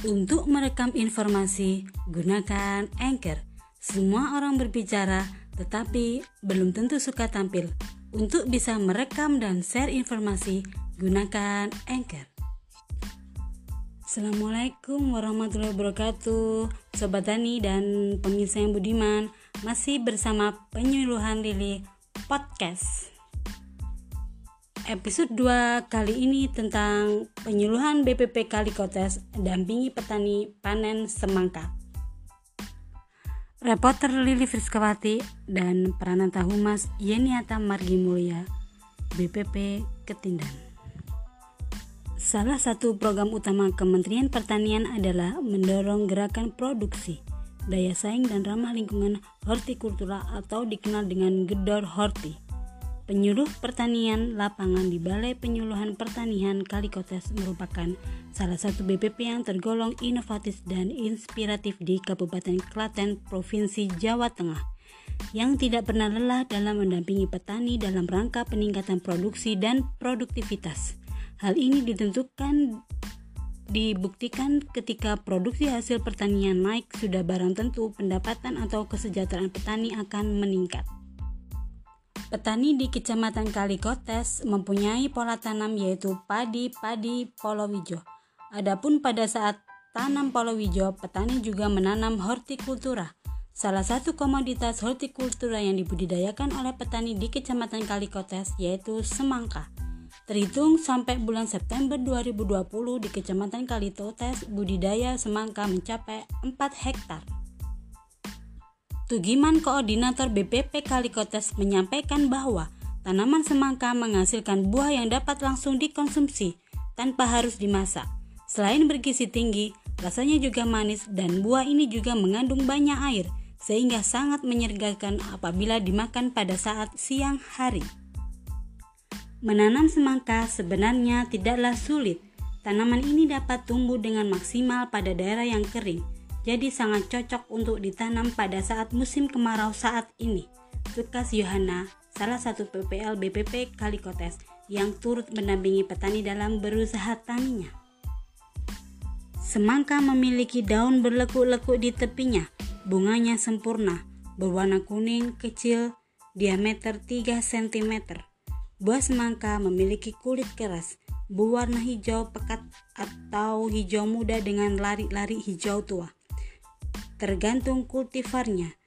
Untuk merekam informasi, gunakan Anchor. Semua orang berbicara, tetapi belum tentu suka tampil. Untuk bisa merekam dan share informasi, gunakan Anchor. Assalamualaikum warahmatullahi wabarakatuh Sobat Tani dan pemirsa yang budiman Masih bersama penyuluhan Lili Podcast Episode 2 kali ini tentang penyuluhan BPP Kalikotes dampingi petani panen semangka. Reporter Lili Friskawati dan Prananta Humas Yeniata Margi Mulia BPP Ketindan. Salah satu program utama Kementerian Pertanian adalah mendorong gerakan produksi, daya saing dan ramah lingkungan hortikultura atau dikenal dengan gedor horti Penyuluh Pertanian Lapangan di Balai Penyuluhan Pertanian Kalikotes merupakan salah satu BPP yang tergolong inovatif dan inspiratif di Kabupaten Klaten, Provinsi Jawa Tengah, yang tidak pernah lelah dalam mendampingi petani dalam rangka peningkatan produksi dan produktivitas. Hal ini ditentukan dibuktikan ketika produksi hasil pertanian naik sudah barang tentu pendapatan atau kesejahteraan petani akan meningkat. Petani di Kecamatan Kalikotes mempunyai pola tanam yaitu padi, padi, polowijo. Adapun pada saat tanam polowijo, petani juga menanam hortikultura. Salah satu komoditas hortikultura yang dibudidayakan oleh petani di Kecamatan Kalikotes yaitu semangka. Terhitung sampai bulan September 2020 di Kecamatan Kalikotes budidaya semangka mencapai 4 hektar. Tugiman Koordinator BPP Kalikotes menyampaikan bahwa tanaman semangka menghasilkan buah yang dapat langsung dikonsumsi tanpa harus dimasak. Selain bergizi tinggi, rasanya juga manis dan buah ini juga mengandung banyak air sehingga sangat menyergakan apabila dimakan pada saat siang hari. Menanam semangka sebenarnya tidaklah sulit. Tanaman ini dapat tumbuh dengan maksimal pada daerah yang kering jadi sangat cocok untuk ditanam pada saat musim kemarau saat ini. Tukas Yohana, salah satu PPL BPP Kalikotes yang turut mendampingi petani dalam berusaha taninya. Semangka memiliki daun berlekuk-lekuk di tepinya, bunganya sempurna, berwarna kuning kecil, diameter 3 cm. Buah semangka memiliki kulit keras, berwarna hijau pekat atau hijau muda dengan lari-lari hijau tua tergantung kultivarnya.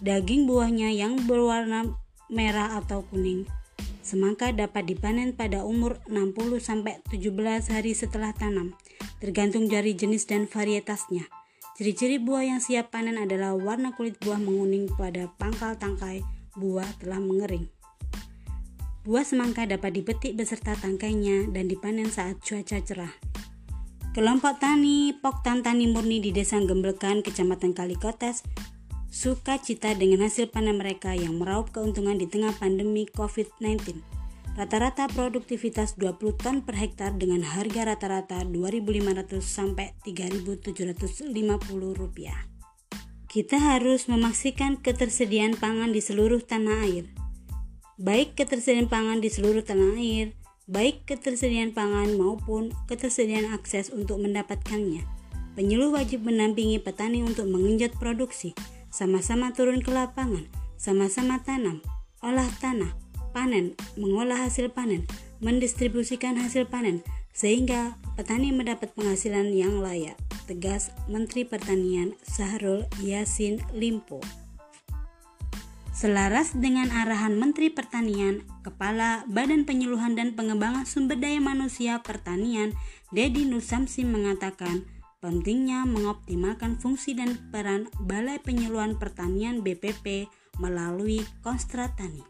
Daging buahnya yang berwarna merah atau kuning. Semangka dapat dipanen pada umur 60-17 hari setelah tanam, tergantung dari jenis dan varietasnya. Ciri-ciri buah yang siap panen adalah warna kulit buah menguning pada pangkal tangkai buah telah mengering. Buah semangka dapat dipetik beserta tangkainya dan dipanen saat cuaca cerah. Kelompok tani Poktan Tani Murni di Desa Gemblekan, Kecamatan Kalikotes, suka cita dengan hasil panen mereka yang meraup keuntungan di tengah pandemi COVID-19. Rata-rata produktivitas 20 ton per hektar dengan harga rata-rata 2.500 sampai 3.750 rupiah. Kita harus memastikan ketersediaan pangan di seluruh tanah air. Baik ketersediaan pangan di seluruh tanah air, baik ketersediaan pangan maupun ketersediaan akses untuk mendapatkannya. Penyuluh wajib mendampingi petani untuk mengenjot produksi, sama-sama turun ke lapangan, sama-sama tanam, olah tanah, panen, mengolah hasil panen, mendistribusikan hasil panen, sehingga petani mendapat penghasilan yang layak. Tegas Menteri Pertanian Sahrul Yasin Limpo. Selaras dengan arahan Menteri Pertanian, Kepala Badan Penyuluhan dan Pengembangan Sumber Daya Manusia Pertanian, Dedi Nusamsi mengatakan, pentingnya mengoptimalkan fungsi dan peran Balai Penyuluhan Pertanian BPP melalui Konstra Tani.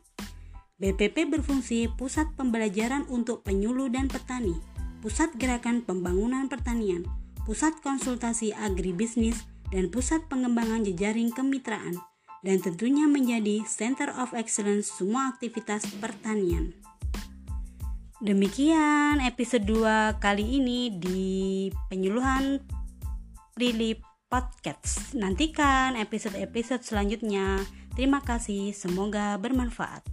BPP berfungsi pusat pembelajaran untuk penyuluh dan petani, pusat gerakan pembangunan pertanian, pusat konsultasi agribisnis, dan pusat pengembangan jejaring kemitraan dan tentunya menjadi center of excellence semua aktivitas pertanian. Demikian episode 2 kali ini di penyuluhan Prilly Podcast. Nantikan episode-episode selanjutnya. Terima kasih, semoga bermanfaat.